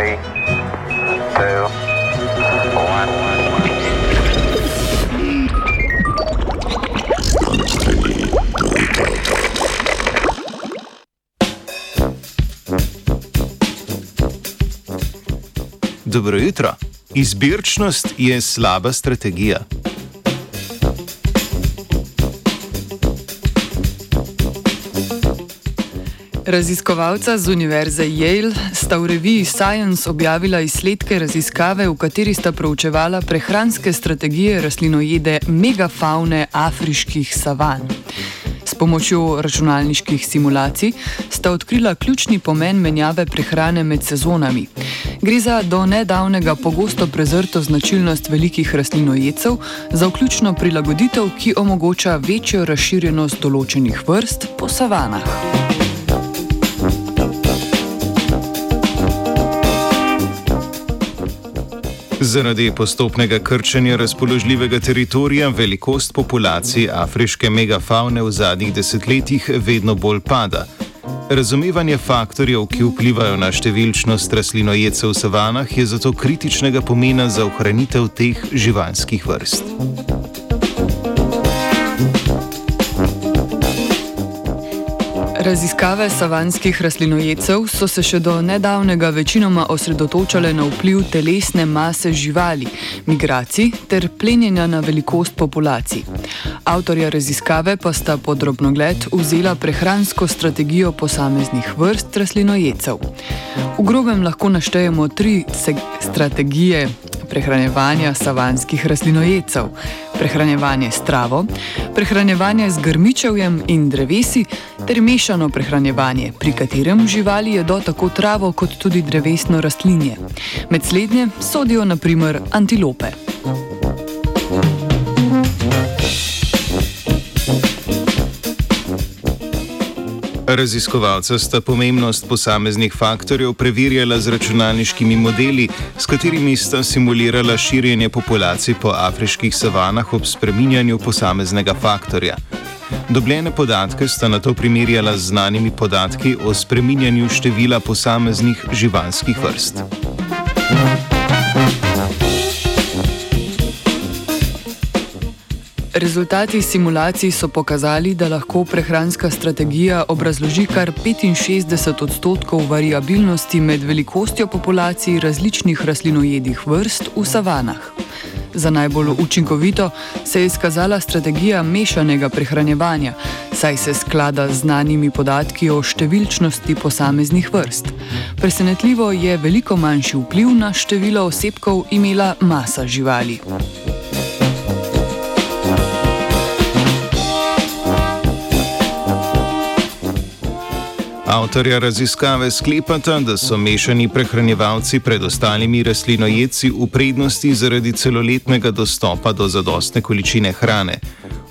three, two, one. Dobro jutro. Izbirčnost je slaba strategija. Raziskovalca z Univerze Yale sta v reviji Science objavila izsledke raziskave, v kateri sta proučevala prehranske strategije rastlinojede megafaune afriških savan. S pomočjo računalniških simulacij sta odkrila ključni pomen menjave prehrane med sezonami. Gre za do nedavnega pogosto prezrto značilnost velikih rastlinojedcev za vključno prilagoditev, ki omogoča večjo razširjenost določenih vrst po savanah. Zaradi postopnega krčenja razpoložljivega teritorija velikost populacij afriške megafaune v zadnjih desetletjih vedno bolj pada. Razumevanje faktorjev, ki vplivajo na številčnost rastlinojedcev v savanah, je zato kritičnega pomena za ohranitev teh živalskih vrst. Raziskave savanskih rastlinojedcev so se še do nedavnega večinoma osredotočale na vpliv telesne mase živali, migracij ter plenjenja na velikost populacij. Avtorja raziskave pa sta podrobno gled vzela prehransko strategijo posameznih vrst rastlinojedcev. V grobem lahko naštejemo tri strategije prehranevanja savanskih rastlinojedcev: prehranevanje s travo, prehranevanje z grmičevjem in drevesi ter mešano prehranevanje, pri katerem živali jedo tako travo kot tudi drevesno rastlinje. Med slednje sodijo naprimer antilope. Raziskovalca sta pomembnost posameznih faktorjev preverjala z računalniškimi modeli, s katerimi sta simulirala širjenje populacij po afriških savanah ob spreminjanju posameznega faktorja. Dobljene podatke sta na to primerjala z znanimi podatki o spreminjanju števila posameznih živalskih vrst. Rezultati simulacij so pokazali, da lahko prehranska strategija obrazloži kar 65 odstotkov variabilnosti med velikostjo populacij različnih rastlinojedih vrst v savanah. Za najbolj učinkovito se je izkazala strategija mešanega prehranjevanja, saj se sklada z znanimi podatki o številčnosti posameznih vrst. Presenetljivo je veliko manjši vpliv na število osebkov imela masa živali. Avtorja raziskave sklepata, da so mešani prehranjevalci pred ostalimi rastlinojedci v prednosti zaradi celoletnega dostopa do zadostne količine hrane.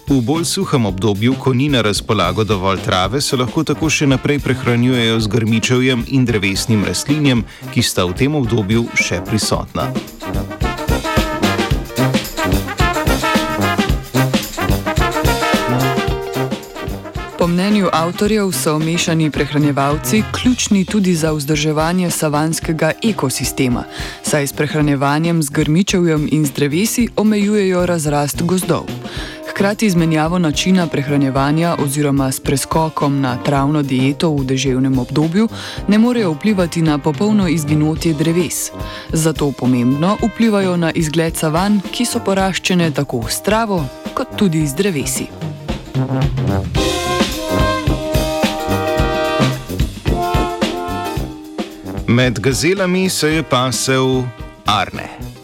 V bolj suhem obdobju, ko ni na razpolago dovolj trave, se lahko tako še naprej prehranjujejo z grmičevjem in drevesnim rastlinjem, ki sta v tem obdobju še prisotna. Po mnenju avtorjev so mešani prehranjevalci ključni tudi za vzdrževanje savanskega ekosistema, saj s prehranjevanjem z grmičevjem in z drevesi omejujejo razrast gozdov. Hkrati z menjavo načina prehranjevanja oziroma s preskokom na travno dieto v deževnem obdobju ne morejo vplivati na popolno izginotje dreves. Zato pomembno vplivajo na izgled savan, ki so poraščene tako s travo kot tudi z drevesi. Thank you. Med gazelami se je pasel Arne.